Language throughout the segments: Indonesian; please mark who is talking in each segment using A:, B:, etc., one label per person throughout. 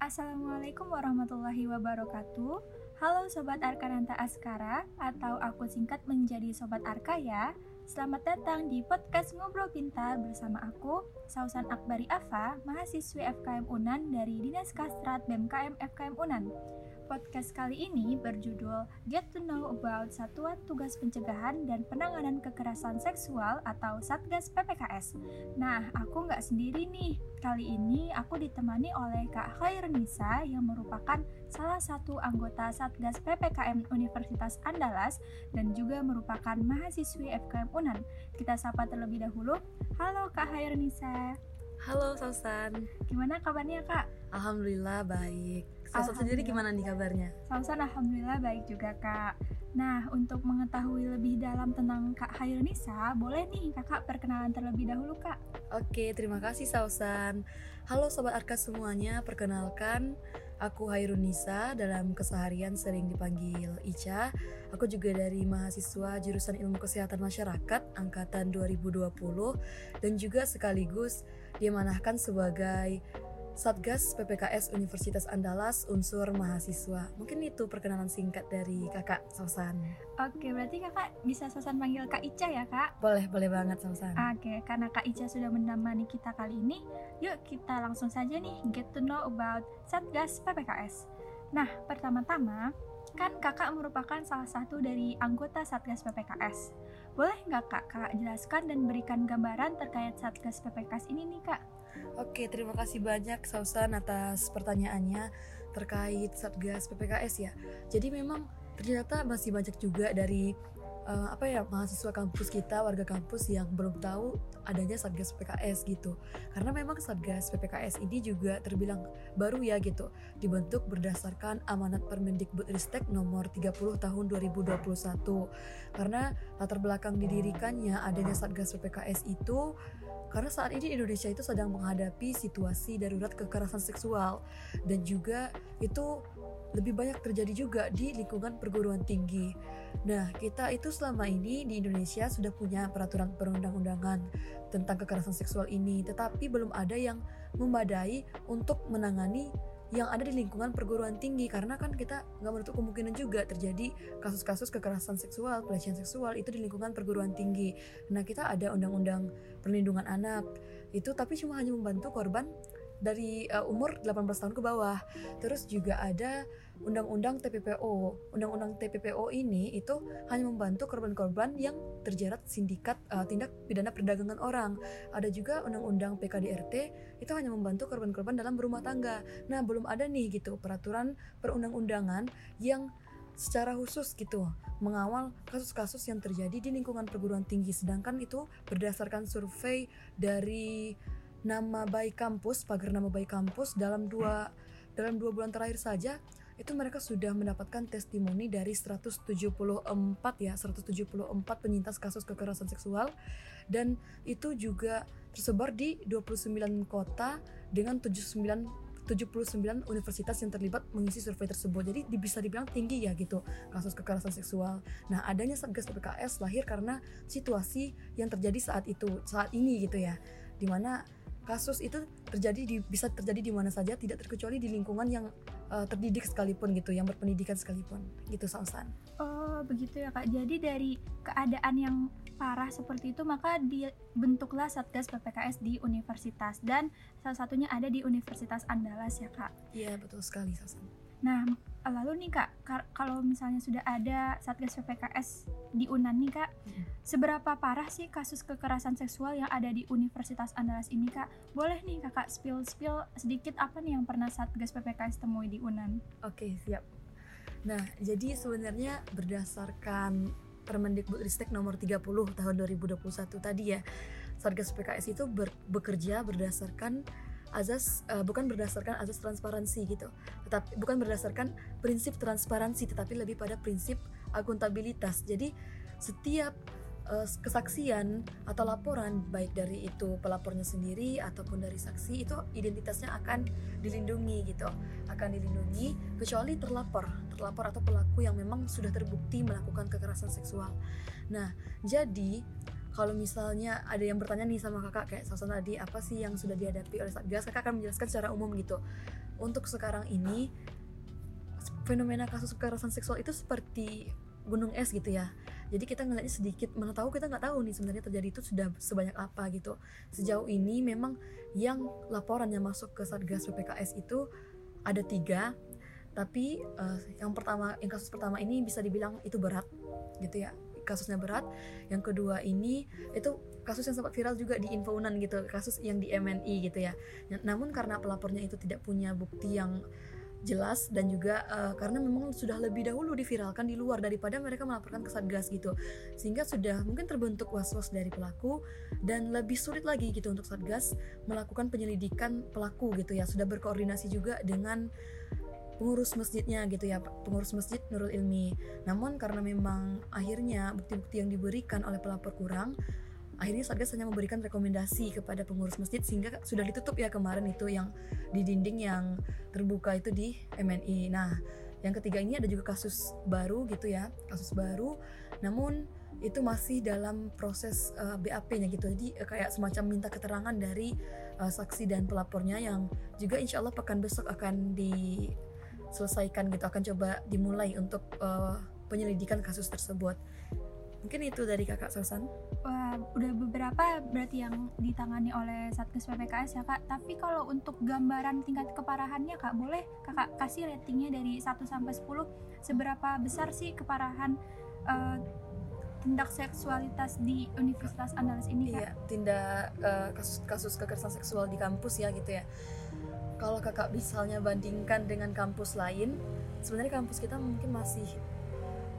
A: Assalamualaikum warahmatullahi wabarakatuh. Halo Sobat Arkananta Askara atau aku singkat menjadi Sobat Arka ya. Selamat datang di podcast Ngobrol Pintar bersama aku, Sausan Akbari Afa, mahasiswi FKM Unan dari Dinas Kastrat BMKM FKM Unan. Podcast kali ini berjudul Get to Know About Satuan Tugas Pencegahan dan Penanganan Kekerasan Seksual atau Satgas PPKS. Nah, aku nggak sendiri nih. Kali ini aku ditemani oleh Kak Khairnisa yang merupakan salah satu anggota Satgas PPKM Universitas Andalas dan juga merupakan mahasiswi FKM Unan. Kita sapa terlebih dahulu. Halo Kak Khairnisa.
B: Halo Sausan.
A: Gimana kabarnya Kak?
B: Alhamdulillah baik. Sausan sendiri gimana nih kabarnya?
A: Sausan alhamdulillah baik juga Kak. Nah, untuk mengetahui lebih dalam tentang Kak Hairunisa, boleh nih Kakak perkenalan terlebih dahulu Kak.
B: Oke, terima kasih Sausan. Halo Sobat Arka semuanya, perkenalkan Aku Hairunisa, dalam keseharian sering dipanggil Ica. Aku juga dari mahasiswa jurusan Ilmu Kesehatan Masyarakat angkatan 2020 dan juga sekaligus diamanahkan sebagai Satgas PPKS Universitas Andalas unsur mahasiswa. Mungkin itu perkenalan singkat dari Kakak Sausan.
A: Oke, berarti Kakak bisa Sausan panggil Kak Ica ya, Kak?
B: Boleh, boleh banget Sausan.
A: Oke, karena Kak Ica sudah menemani kita kali ini, yuk kita langsung saja nih get to know about Satgas PPKS. Nah, pertama-tama, kan kakak merupakan salah satu dari anggota Satgas PPKS. Boleh nggak kak, kakak jelaskan dan berikan gambaran terkait Satgas PPKS ini nih kak?
B: Oke, terima kasih banyak Sausan atas pertanyaannya terkait Satgas PPKS ya. Jadi memang ternyata masih banyak juga dari uh, apa ya mahasiswa kampus kita, warga kampus yang belum tahu adanya Satgas PPKS gitu. Karena memang Satgas PPKS ini juga terbilang baru ya gitu, dibentuk berdasarkan amanat Permendikbudristek nomor 30 tahun 2021. Karena latar belakang didirikannya adanya Satgas PPKS itu karena saat ini Indonesia itu sedang menghadapi situasi darurat kekerasan seksual dan juga itu lebih banyak terjadi juga di lingkungan perguruan tinggi. Nah, kita itu selama ini di Indonesia sudah punya peraturan perundang-undangan tentang kekerasan seksual ini, tetapi belum ada yang memadai untuk menangani yang ada di lingkungan perguruan tinggi karena kan kita nggak menutup kemungkinan juga terjadi kasus-kasus kekerasan seksual, pelecehan seksual itu di lingkungan perguruan tinggi. Nah kita ada undang-undang perlindungan anak itu tapi cuma hanya membantu korban dari uh, umur 18 tahun ke bawah. Terus juga ada undang-undang TPPO. Undang-undang TPPO ini itu hanya membantu korban-korban yang terjerat sindikat uh, tindak pidana perdagangan orang. Ada juga undang-undang PKDRT itu hanya membantu korban-korban dalam berumah tangga. Nah, belum ada nih gitu peraturan perundang-undangan yang secara khusus gitu mengawal kasus-kasus yang terjadi di lingkungan perguruan tinggi sedangkan itu berdasarkan survei dari nama baik kampus, pagar nama baik kampus dalam dua dalam dua bulan terakhir saja itu mereka sudah mendapatkan testimoni dari 174 ya 174 penyintas kasus kekerasan seksual dan itu juga tersebar di 29 kota dengan 79 79 universitas yang terlibat mengisi survei tersebut. Jadi bisa dibilang tinggi ya gitu kasus kekerasan seksual. Nah, adanya Satgas PPKS lahir karena situasi yang terjadi saat itu, saat ini gitu ya. Di mana kasus itu terjadi di bisa terjadi di mana saja tidak terkecuali di lingkungan yang uh, terdidik sekalipun gitu yang berpendidikan sekalipun gitu Sausan.
A: Oh begitu ya kak. Jadi dari keadaan yang parah seperti itu maka dibentuklah Satgas PPKS di universitas dan salah satunya ada di Universitas Andalas ya kak.
B: Iya betul sekali Sausan.
A: Nah lalu nih kak kalau misalnya sudah ada Satgas PPKS di Unan nih kak, hmm. seberapa parah sih kasus kekerasan seksual yang ada di Universitas Andalas ini kak? Boleh nih kakak spill spill sedikit apa nih yang pernah Satgas PPKS temui di Unan?
B: Oke siap. Nah jadi sebenarnya berdasarkan Permendikbudristek nomor 30 tahun 2021 tadi ya, Satgas PPKS itu ber, bekerja berdasarkan azas uh, bukan berdasarkan azas transparansi gitu tetapi bukan berdasarkan prinsip transparansi tetapi lebih pada prinsip akuntabilitas. Jadi setiap uh, kesaksian atau laporan baik dari itu pelapornya sendiri ataupun dari saksi itu identitasnya akan dilindungi gitu. Akan dilindungi kecuali terlapor, terlapor atau pelaku yang memang sudah terbukti melakukan kekerasan seksual. Nah, jadi kalau misalnya ada yang bertanya nih sama kakak kayak Sasan tadi apa sih yang sudah dihadapi oleh Satgas? Kakak akan menjelaskan secara umum gitu. Untuk sekarang ini fenomena kasus kekerasan seksual itu seperti gunung es gitu ya. Jadi kita ngeliatnya sedikit mana tahu kita nggak tahu nih sebenarnya terjadi itu sudah sebanyak apa gitu. Sejauh ini memang yang laporan yang masuk ke satgas PPKS itu ada tiga. Tapi uh, yang pertama yang kasus pertama ini bisa dibilang itu berat gitu ya kasusnya berat. Yang kedua ini itu kasus yang sempat viral juga di Infounan gitu kasus yang di MNI gitu ya. Namun karena pelapornya itu tidak punya bukti yang jelas dan juga uh, karena memang sudah lebih dahulu diviralkan di luar daripada mereka melaporkan ke satgas gitu. Sehingga sudah mungkin terbentuk was-was dari pelaku dan lebih sulit lagi gitu untuk satgas melakukan penyelidikan pelaku gitu ya. Sudah berkoordinasi juga dengan pengurus masjidnya gitu ya pengurus masjid Nurul Ilmi. Namun karena memang akhirnya bukti-bukti yang diberikan oleh pelapor kurang akhirnya Satgas hanya memberikan rekomendasi kepada pengurus masjid sehingga sudah ditutup ya kemarin itu yang di dinding yang terbuka itu di MNI nah yang ketiga ini ada juga kasus baru gitu ya kasus baru. Namun itu masih dalam proses uh, eh, BAP-nya gitu. Jadi uh, kayak semacam minta keterangan dari uh, saksi dan pelapornya yang juga insya Allah pekan besok akan di selesaikan gitu akan coba dimulai untuk uh, penyelidikan kasus tersebut. Mungkin itu dari kakak Susan
A: Wah, udah beberapa berarti yang ditangani oleh Satgas PPKS ya kak. Tapi kalau untuk gambaran tingkat keparahannya kak boleh kakak kasih ratingnya dari 1 sampai 10 seberapa besar sih keparahan uh, tindak seksualitas di Universitas Andalas ini kak?
B: Iya, tindak uh, kasus kasus kekerasan seksual di kampus ya gitu ya kalau kakak misalnya bandingkan dengan kampus lain sebenarnya kampus kita mungkin masih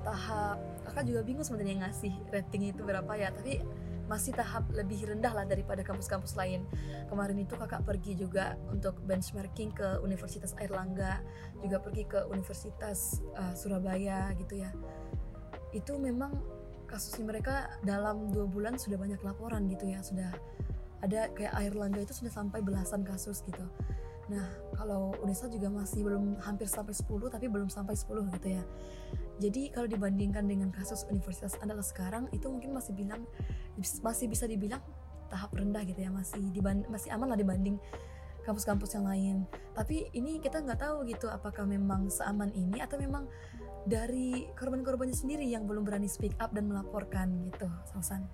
B: tahap kakak juga bingung sebenarnya ngasih rating itu berapa ya tapi masih tahap lebih rendah lah daripada kampus-kampus lain. Kemarin itu kakak pergi juga untuk benchmarking ke Universitas Airlangga juga pergi ke Universitas uh, Surabaya gitu ya. Itu memang kasusnya mereka dalam dua bulan sudah banyak laporan gitu ya sudah ada kayak Airlangga itu sudah sampai belasan kasus gitu Nah, kalau Unesa juga masih belum hampir sampai 10 tapi belum sampai 10 gitu ya. Jadi kalau dibandingkan dengan kasus Universitas Andalas sekarang itu mungkin masih bilang masih bisa dibilang tahap rendah gitu ya, masih diband, masih aman lah dibanding kampus-kampus yang lain. Tapi ini kita nggak tahu gitu apakah memang seaman ini atau memang dari korban-korbannya sendiri yang belum berani speak up dan melaporkan gitu, Sausan.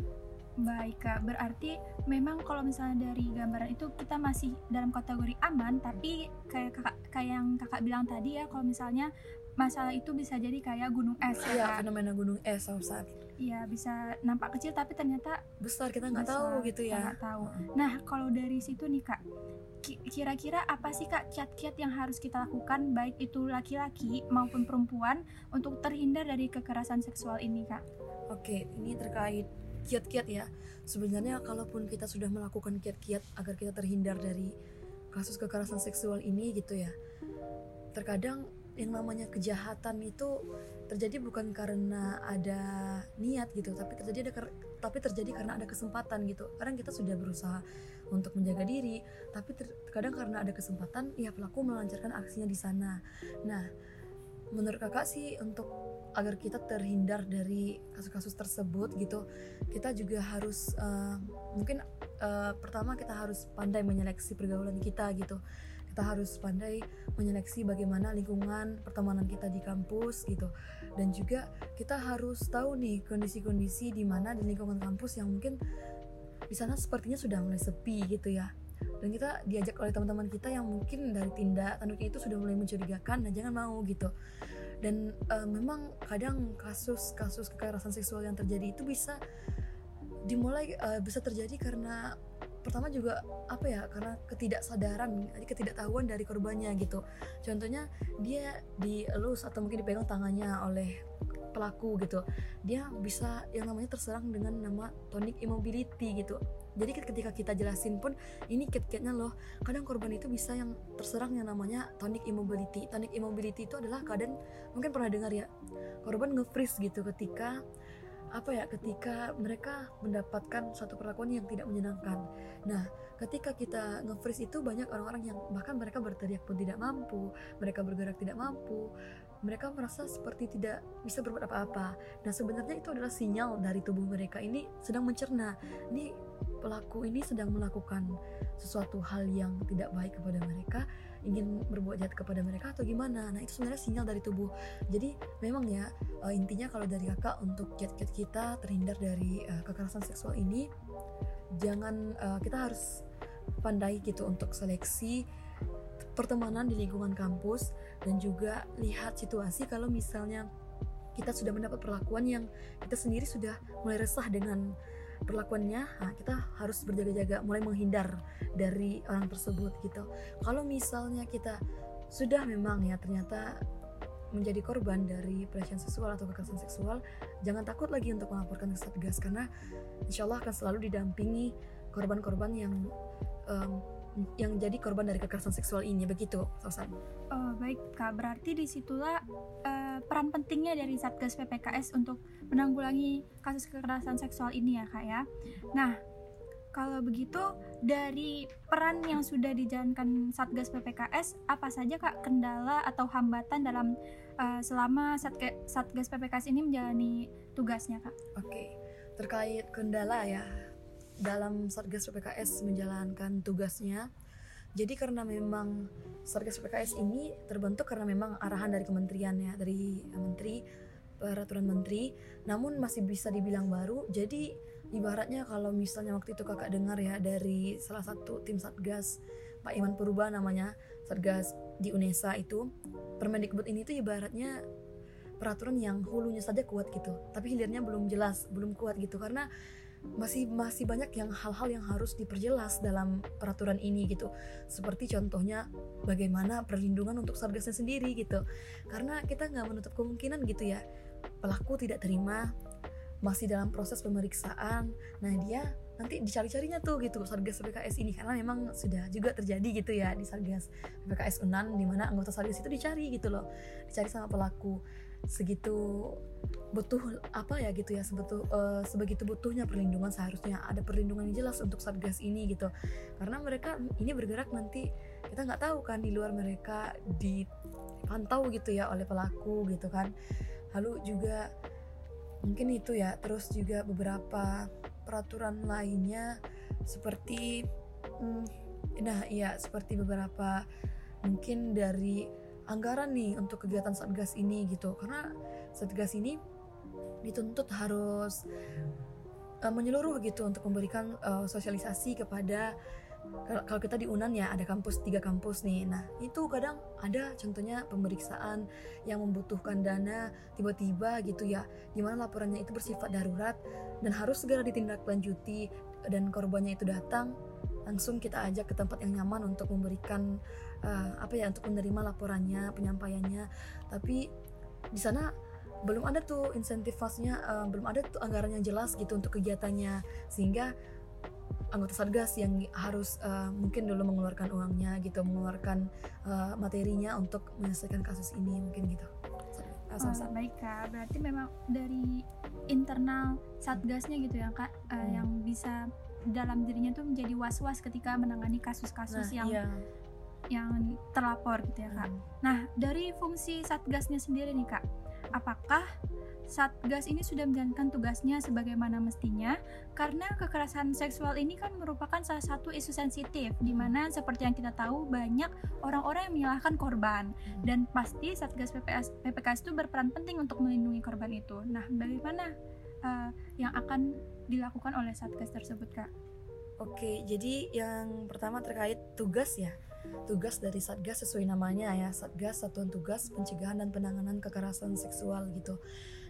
A: Baik kak, berarti memang kalau misalnya dari gambaran itu kita masih dalam kategori aman, tapi kayak kakak kayak yang kakak bilang tadi ya, kalau misalnya masalah itu bisa jadi kayak gunung es ya,
B: ya fenomena gunung es saat
A: Iya bisa nampak kecil tapi ternyata
B: besar kita nggak tahu gitu ya.
A: Nggak tahu. Nah kalau dari situ nih kak, kira-kira apa sih kak kiat-kiat yang harus kita lakukan baik itu laki-laki maupun perempuan untuk terhindar dari kekerasan seksual ini kak?
B: Oke, ini terkait kiat-kiat ya. Sebenarnya kalaupun kita sudah melakukan kiat-kiat agar kita terhindar dari kasus kekerasan seksual ini gitu ya terkadang yang namanya kejahatan itu terjadi bukan karena ada niat gitu tapi terjadi ada tapi terjadi karena ada kesempatan gitu. Kadang kita sudah berusaha untuk menjaga diri tapi terkadang karena ada kesempatan ya pelaku melancarkan aksinya di sana. Nah menurut kakak sih untuk agar kita terhindar dari kasus-kasus tersebut gitu kita juga harus uh, mungkin uh, pertama kita harus pandai menyeleksi pergaulan kita gitu. Kita harus pandai menyeleksi bagaimana lingkungan pertemanan kita di kampus gitu. Dan juga kita harus tahu nih kondisi-kondisi di mana di lingkungan kampus yang mungkin di sana sepertinya sudah mulai sepi gitu ya dan kita diajak oleh teman-teman kita yang mungkin dari tindak tanduknya itu sudah mulai mencurigakan nah jangan mau gitu. Dan uh, memang kadang kasus-kasus kekerasan seksual yang terjadi itu bisa dimulai uh, bisa terjadi karena pertama juga apa ya karena ketidaksadaran ketidaktahuan dari korbannya gitu. Contohnya dia dielus atau mungkin dipegang tangannya oleh pelaku gitu. Dia bisa yang namanya terserang dengan nama tonic immobility gitu. Jadi ketika kita jelasin pun ini kit-kitnya loh kadang korban itu bisa yang terserang yang namanya tonic immobility. Tonic immobility itu adalah keadaan mungkin pernah dengar ya korban nge-freeze gitu ketika apa ya ketika mereka mendapatkan suatu perlakuan yang tidak menyenangkan nah ketika kita nge-freeze itu banyak orang-orang yang bahkan mereka berteriak pun tidak mampu mereka bergerak tidak mampu mereka merasa seperti tidak bisa berbuat apa-apa. Nah, sebenarnya itu adalah sinyal dari tubuh mereka ini sedang mencerna. Ini pelaku ini sedang melakukan sesuatu hal yang tidak baik kepada mereka ingin berbuat jahat kepada mereka atau gimana nah itu sebenarnya sinyal dari tubuh jadi memang ya uh, intinya kalau dari kakak untuk cat-cat kita terhindar dari uh, kekerasan seksual ini jangan uh, kita harus pandai gitu untuk seleksi pertemanan di lingkungan kampus dan juga lihat situasi kalau misalnya kita sudah mendapat perlakuan yang kita sendiri sudah mulai resah dengan perlakuannya nah, kita harus berjaga-jaga mulai menghindar dari orang tersebut gitu. Kalau misalnya kita sudah memang ya ternyata menjadi korban dari pelecehan seksual atau kekerasan seksual jangan takut lagi untuk melaporkan ke satgas karena insya Allah akan selalu didampingi korban-korban yang um, yang jadi korban dari kekerasan seksual ini begitu Sosan.
A: Oh baik kak berarti di situlah uh, peran pentingnya dari satgas PPKS untuk menanggulangi kasus kekerasan seksual ini ya kak ya. Nah kalau begitu dari peran yang sudah dijalankan satgas PPKS apa saja kak kendala atau hambatan dalam uh, selama satgas, satgas PPKS ini menjalani tugasnya kak?
B: Oke terkait kendala ya dalam Satgas PPKS menjalankan tugasnya. Jadi karena memang Satgas PPKS ini terbentuk karena memang arahan dari kementerian ya, dari menteri peraturan menteri, namun masih bisa dibilang baru. Jadi ibaratnya kalau misalnya waktu itu kakak dengar ya dari salah satu tim Satgas Pak Iman Purba namanya Satgas di UNESA itu Permendikbud ini tuh ibaratnya peraturan yang hulunya saja kuat gitu tapi hilirnya belum jelas belum kuat gitu karena masih masih banyak yang hal-hal yang harus diperjelas dalam peraturan ini gitu. Seperti contohnya bagaimana perlindungan untuk satgasnya sendiri gitu. Karena kita nggak menutup kemungkinan gitu ya pelaku tidak terima masih dalam proses pemeriksaan. Nah dia nanti dicari-carinya tuh gitu satgas PPKS ini. Karena memang sudah juga terjadi gitu ya di satgas PPKS Unan di mana anggota satgas itu dicari gitu loh. Dicari sama pelaku. Segitu butuh apa ya gitu ya sebetul uh, sebegitu butuhnya perlindungan seharusnya ada perlindungan yang jelas untuk satgas ini gitu. Karena mereka ini bergerak nanti kita nggak tahu kan di luar mereka dipantau gitu ya oleh pelaku gitu kan. Lalu juga mungkin itu ya. Terus juga beberapa peraturan lainnya seperti hmm, nah iya seperti beberapa mungkin dari anggaran nih untuk kegiatan satgas ini gitu. Karena satgas ini dituntut harus uh, menyeluruh gitu untuk memberikan uh, sosialisasi kepada kalau kita di Unan ya ada kampus tiga kampus nih. Nah itu kadang ada contohnya pemeriksaan yang membutuhkan dana tiba-tiba gitu ya di mana laporannya itu bersifat darurat dan harus segera ditindaklanjuti dan korbannya itu datang langsung kita ajak ke tempat yang nyaman untuk memberikan uh, apa ya untuk menerima laporannya penyampaiannya. Tapi di sana belum ada tuh insentif fasnya uh, belum ada tuh anggaran yang jelas gitu untuk kegiatannya. Sehingga anggota satgas yang harus uh, mungkin dulu mengeluarkan uangnya gitu mengeluarkan uh, materinya untuk menyelesaikan kasus ini mungkin gitu
A: Oh, baik kak, berarti memang dari internal satgasnya gitu ya kak, uh, hmm. yang bisa dalam dirinya tuh menjadi was-was ketika menangani kasus-kasus nah, yang iya. yang terlapor gitu ya kak. Hmm. Nah dari fungsi satgasnya sendiri nih kak, apakah Satgas ini sudah menjalankan tugasnya sebagaimana mestinya karena kekerasan seksual ini kan merupakan salah satu isu sensitif di mana seperti yang kita tahu banyak orang-orang yang menyalahkan korban hmm. dan pasti Satgas PPS, PPKS itu berperan penting untuk melindungi korban itu. Nah, bagaimana uh, yang akan dilakukan oleh Satgas tersebut, Kak?
B: Oke, jadi yang pertama terkait tugas ya. Tugas dari Satgas sesuai namanya ya, Satgas Satuan Tugas Pencegahan dan Penanganan Kekerasan Seksual gitu.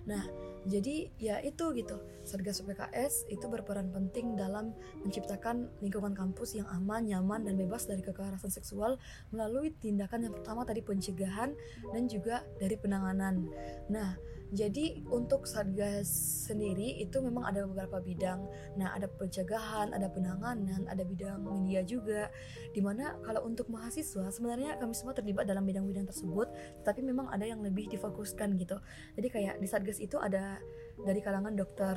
B: Nah, jadi ya itu gitu. Satgas PPKS itu berperan penting dalam menciptakan lingkungan kampus yang aman, nyaman dan bebas dari kekerasan seksual melalui tindakan yang pertama tadi pencegahan dan juga dari penanganan. Nah, jadi untuk Satgas sendiri itu memang ada beberapa bidang. Nah, ada pencegahan, ada penanganan, ada bidang media juga. Di mana kalau untuk mahasiswa sebenarnya kami semua terlibat dalam bidang-bidang tersebut, tapi memang ada yang lebih difokuskan gitu. Jadi kayak di Satgas itu ada dari kalangan dokter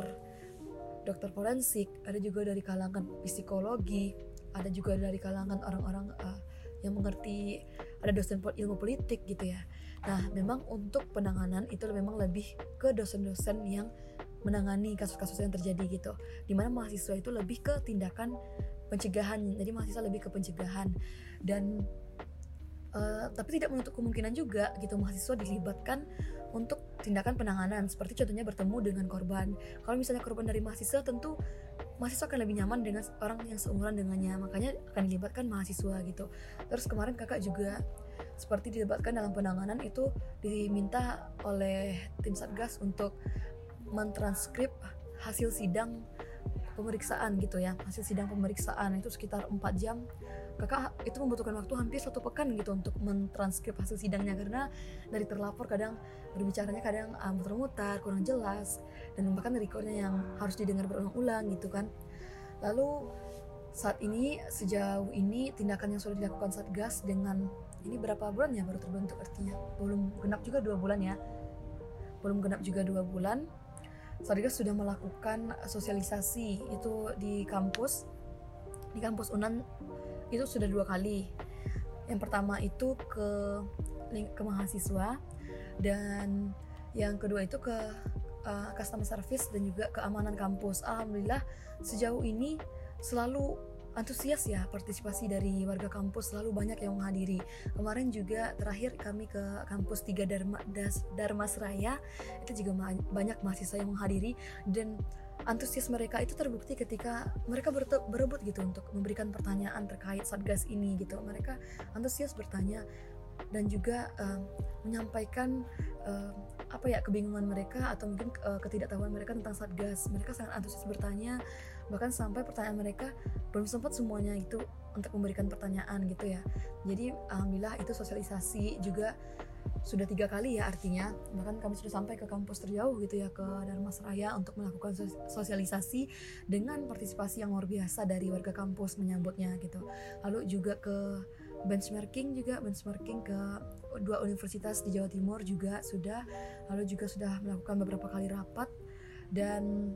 B: dokter forensik, ada juga dari kalangan psikologi, ada juga dari kalangan orang-orang uh, yang mengerti ada dosen ilmu politik gitu ya Nah, memang untuk penanganan itu memang lebih ke dosen-dosen yang menangani kasus-kasus yang terjadi gitu. Di mana mahasiswa itu lebih ke tindakan pencegahan. Jadi mahasiswa lebih ke pencegahan dan uh, tapi tidak menutup kemungkinan juga gitu mahasiswa dilibatkan untuk tindakan penanganan seperti contohnya bertemu dengan korban. Kalau misalnya korban dari mahasiswa tentu mahasiswa akan lebih nyaman dengan orang yang seumuran dengannya makanya akan dilibatkan mahasiswa gitu. Terus kemarin kakak juga seperti dilibatkan dalam penanganan itu diminta oleh tim satgas untuk mentranskrip hasil sidang pemeriksaan gitu ya hasil sidang pemeriksaan itu sekitar 4 jam kakak itu membutuhkan waktu hampir satu pekan gitu untuk mentranskrip hasil sidangnya. Karena dari terlapor kadang berbicaranya kadang um, muter-muter kurang jelas dan bahkan recordnya yang harus didengar berulang-ulang gitu kan. Lalu saat ini sejauh ini tindakan yang sudah dilakukan satgas dengan ini berapa bulan ya baru terbentuk artinya? Belum genap juga dua bulan ya. Belum genap juga dua bulan. Satgas sudah melakukan sosialisasi itu di kampus di kampus Unan itu sudah dua kali. Yang pertama itu ke ke mahasiswa dan yang kedua itu ke uh, customer service dan juga keamanan kampus. Alhamdulillah sejauh ini selalu antusias ya partisipasi dari warga kampus selalu banyak yang menghadiri. Kemarin juga terakhir kami ke kampus 3 Dharma Das, Dharma Seraya itu juga banyak mahasiswa yang menghadiri. Dan antusias mereka itu terbukti ketika mereka berebut gitu untuk memberikan pertanyaan terkait satgas ini gitu. Mereka antusias bertanya dan juga uh, menyampaikan uh, apa ya kebingungan mereka atau mungkin uh, ketidaktahuan mereka tentang satgas. Mereka sangat antusias bertanya bahkan sampai pertanyaan mereka belum sempat semuanya itu untuk memberikan pertanyaan gitu ya. Jadi alhamdulillah itu sosialisasi juga sudah tiga kali ya artinya. Bahkan kami sudah sampai ke kampus terjauh gitu ya ke Dharma Seraya untuk melakukan sosialisasi dengan partisipasi yang luar biasa dari warga kampus menyambutnya gitu. Lalu juga ke benchmarking juga benchmarking ke dua universitas di Jawa Timur juga sudah lalu juga sudah melakukan beberapa kali rapat. Dan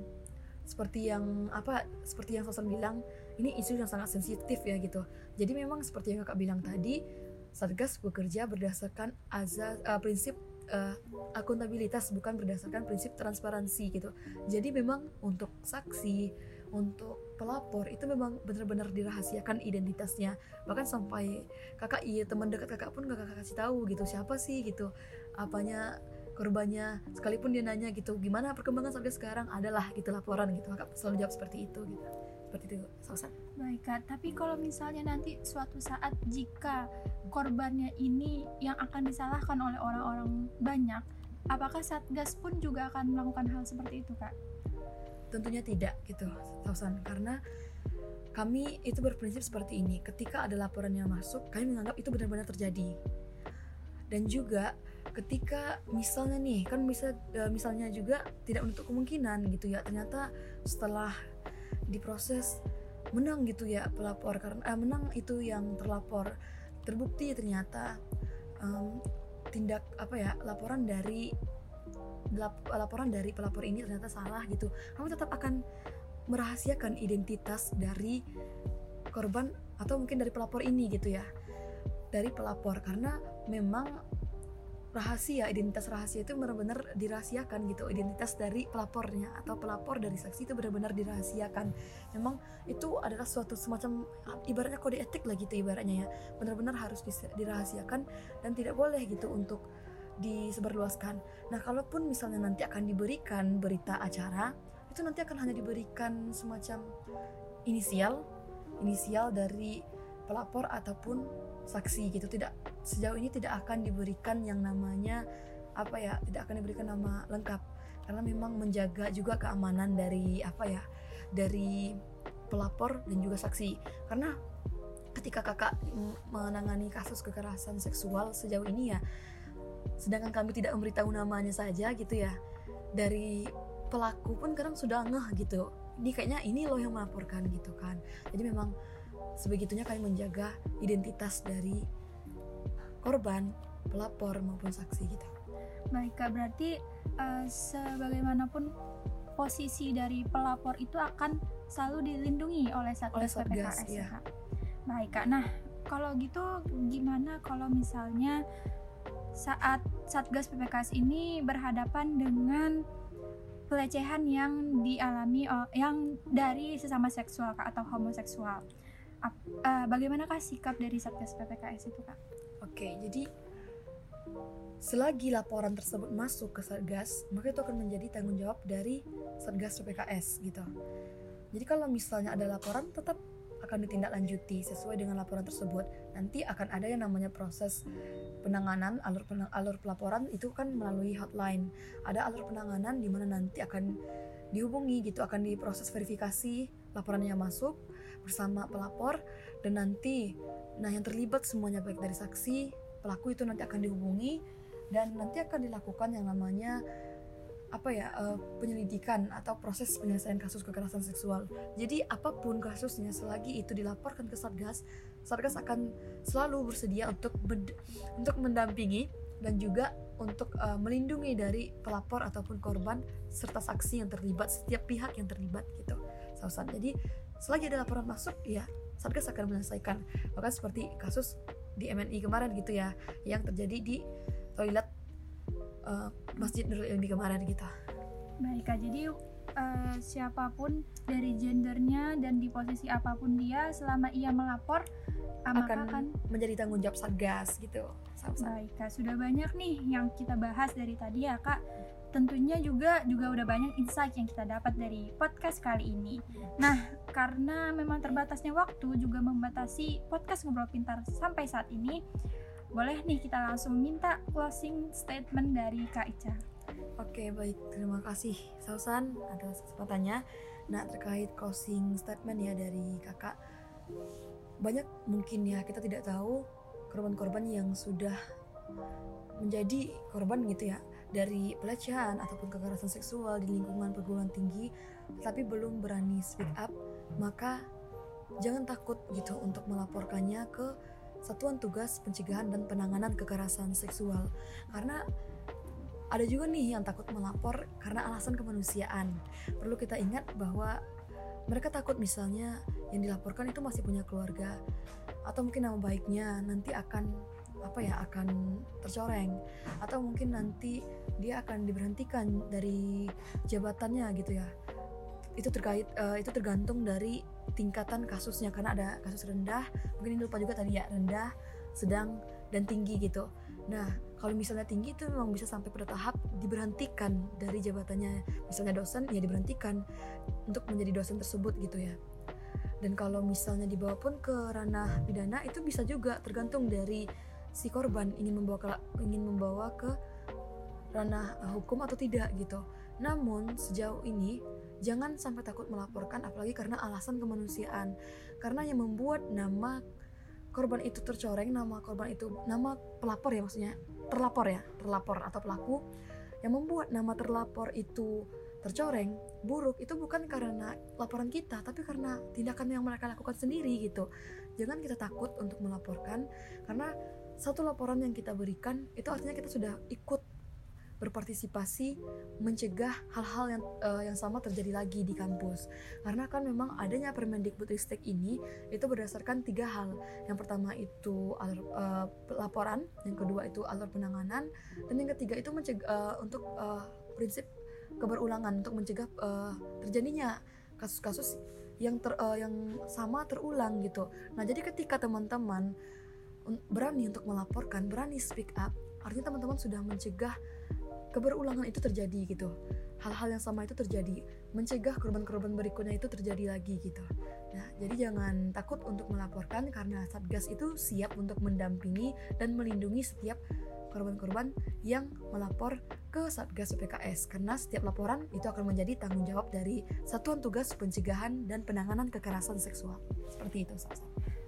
B: seperti yang apa seperti yang Sosan bilang ini isu yang sangat sensitif ya gitu. Jadi memang seperti yang kakak bilang tadi Satgas bekerja berdasarkan azas uh, prinsip uh, akuntabilitas bukan berdasarkan prinsip transparansi gitu. Jadi memang untuk saksi, untuk pelapor itu memang benar-benar dirahasiakan identitasnya. Bahkan sampai kakak iya teman dekat kakak pun kakak kasih tahu gitu. Siapa sih gitu? Apanya korbannya? Sekalipun dia nanya gitu. Gimana perkembangan sampai sekarang? Adalah gitu laporan gitu. Kakak selalu jawab seperti itu gitu seperti itu Sausan.
A: Baik kak, tapi kalau misalnya nanti suatu saat jika korbannya ini yang akan disalahkan oleh orang-orang banyak, apakah Satgas pun juga akan melakukan hal seperti itu kak?
B: Tentunya tidak gitu Sausan, karena kami itu berprinsip seperti ini. Ketika ada laporan yang masuk, kami menganggap itu benar-benar terjadi. Dan juga ketika misalnya nih kan bisa e, misalnya juga tidak menutup kemungkinan gitu ya ternyata setelah diproses menang gitu ya pelapor. Karena eh, menang itu yang terlapor. Terbukti ternyata um, tindak apa ya laporan dari lap, laporan dari pelapor ini ternyata salah gitu. Kamu tetap akan merahasiakan identitas dari korban atau mungkin dari pelapor ini gitu ya. Dari pelapor. Karena memang rahasia identitas rahasia itu benar-benar dirahasiakan gitu. Identitas dari pelapornya atau pelapor dari saksi itu benar-benar dirahasiakan. Memang itu adalah suatu semacam ibaratnya kode etik lah gitu ibaratnya ya. Benar-benar harus dirahasiakan dan tidak boleh gitu untuk disebarluaskan. Nah kalaupun misalnya nanti akan diberikan berita acara itu nanti akan hanya diberikan semacam inisial inisial dari pelapor ataupun saksi gitu. Tidak sejauh ini tidak akan diberikan yang namanya apa ya tidak akan diberikan nama lengkap. Karena memang menjaga juga keamanan dari apa ya dari pelapor dan juga saksi. Karena ketika kakak menangani kasus kekerasan seksual sejauh ini ya sedangkan kami tidak memberitahu namanya saja gitu ya dari pelaku pun kadang sudah ngeh gitu. Ini kayaknya ini loh yang melaporkan gitu kan. Jadi memang sebegitunya kami menjaga identitas dari korban, pelapor maupun saksi gitu.
A: Baik kak, berarti uh, sebagaimanapun posisi dari pelapor itu akan selalu dilindungi oleh Satgas PPKS ya. Kak. Baik kak, nah kalau gitu gimana kalau misalnya saat Satgas PPKS ini berhadapan dengan pelecehan yang dialami yang dari sesama seksual kak, atau homoseksual uh, bagaimanakah sikap dari Satgas PPKS itu kak?
B: Oke, jadi selagi laporan tersebut masuk ke Satgas, maka itu akan menjadi tanggung jawab dari Satgas PPKS gitu. Jadi kalau misalnya ada laporan tetap akan ditindaklanjuti sesuai dengan laporan tersebut. Nanti akan ada yang namanya proses penanganan alur penang, alur pelaporan itu kan melalui hotline. Ada alur penanganan di mana nanti akan dihubungi gitu, akan diproses verifikasi laporannya masuk bersama pelapor dan nanti nah yang terlibat semuanya baik dari saksi, pelaku itu nanti akan dihubungi dan nanti akan dilakukan yang namanya apa ya uh, penyelidikan atau proses penyelesaian kasus kekerasan seksual. Jadi apa pun kasusnya selagi itu dilaporkan ke Satgas, Satgas akan selalu bersedia untuk untuk mendampingi dan juga untuk uh, melindungi dari pelapor ataupun korban serta saksi yang terlibat setiap pihak yang terlibat gitu. Sausan. Jadi selagi ada laporan masuk ya Satgas akan menyelesaikan. Bahkan seperti kasus di MNI kemarin gitu ya yang terjadi di toilet uh, masjid Nurul Ilmi kemarin gitu.
A: Baik kak. Jadi uh, siapa pun dari gendernya dan di posisi apa pun dia selama ia melapor
B: akan, akan menjadi tanggung jawab satgas gitu.
A: Baik kak. Sudah banyak nih yang kita bahas dari tadi ya kak tentunya juga juga udah banyak insight yang kita dapat dari podcast kali ini. Nah, karena memang terbatasnya waktu juga membatasi podcast ngobrol pintar sampai saat ini, boleh nih kita langsung minta closing statement dari Kak Ica.
B: Oke, baik. Terima kasih Sausan atas kesempatannya. Nah, terkait closing statement ya dari Kakak. Banyak mungkin ya kita tidak tahu korban-korban yang sudah menjadi korban gitu ya dari pelecehan ataupun kekerasan seksual di lingkungan perguruan tinggi tapi belum berani speak up maka jangan takut gitu untuk melaporkannya ke Satuan Tugas Pencegahan dan Penanganan Kekerasan Seksual karena ada juga nih yang takut melapor karena alasan kemanusiaan. Perlu kita ingat bahwa mereka takut misalnya yang dilaporkan itu masih punya keluarga atau mungkin nama baiknya nanti akan apa ya akan tercoreng. Atau mungkin nanti dia akan diberhentikan dari jabatannya gitu ya. Itu terkait uh, itu tergantung dari tingkatan kasusnya. Karena ada kasus rendah mungkin ini lupa juga tadi ya rendah sedang dan tinggi gitu. Nah kalau misalnya tinggi itu memang bisa sampai pada tahap diberhentikan dari jabatannya. Misalnya dosen ya diberhentikan untuk menjadi dosen tersebut gitu ya. Dan kalau misalnya dibawa pun ke ranah pidana itu bisa juga tergantung dari si korban ingin membawa ke, ingin membawa ke ranah hukum atau tidak gitu. Namun sejauh ini jangan sampai takut melaporkan apalagi karena alasan kemanusiaan. Karena yang membuat nama korban itu tercoreng nama korban itu nama pelapor ya maksudnya terlapor ya terlapor atau pelaku yang membuat nama terlapor itu tercoreng buruk itu bukan karena laporan kita tapi karena tindakan yang mereka lakukan sendiri gitu. Jangan kita takut untuk melaporkan karena satu laporan yang kita berikan itu artinya kita sudah ikut berpartisipasi mencegah hal-hal yang uh, yang sama terjadi lagi di kampus. Karena kan memang adanya Permendikbudristek ini itu berdasarkan tiga hal. Yang pertama itu alur uh, laporan yang kedua itu alur penanganan dan yang ketiga itu mencegah uh, untuk uh, prinsip keberulangan untuk mencegah uh, terjadinya kasus-kasus yang ter, uh, yang sama terulang gitu. Nah jadi ketika teman-teman berani untuk melaporkan berani speak up artinya teman-teman sudah mencegah keberulangan itu terjadi gitu hal-hal yang sama itu terjadi mencegah korban-korban berikutnya itu terjadi lagi gitu nah jadi jangan takut untuk melaporkan karena satgas itu siap untuk mendampingi dan melindungi setiap korban-korban yang melapor ke Satgas PKS karena setiap laporan itu akan menjadi tanggung jawab dari Satuan Tugas Pencegahan dan Penanganan Kekerasan Seksual. Seperti itu, Sasa.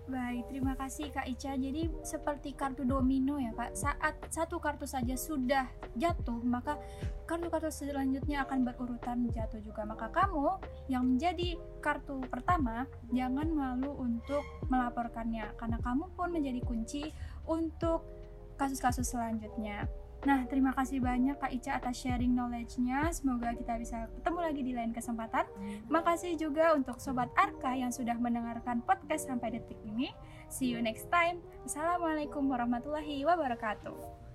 A: Baik, terima kasih Kak Ica. Jadi seperti kartu domino ya Kak, saat satu kartu saja sudah jatuh, maka kartu-kartu selanjutnya akan berurutan jatuh juga. Maka kamu yang menjadi kartu pertama, jangan malu untuk melaporkannya, karena kamu pun menjadi kunci untuk kasus-kasus selanjutnya. Nah, terima kasih banyak Kak Ica atas sharing knowledge-nya. Semoga kita bisa ketemu lagi di lain kesempatan. Makasih juga untuk Sobat Arka yang sudah mendengarkan podcast sampai detik ini. See you next time. Assalamualaikum warahmatullahi wabarakatuh.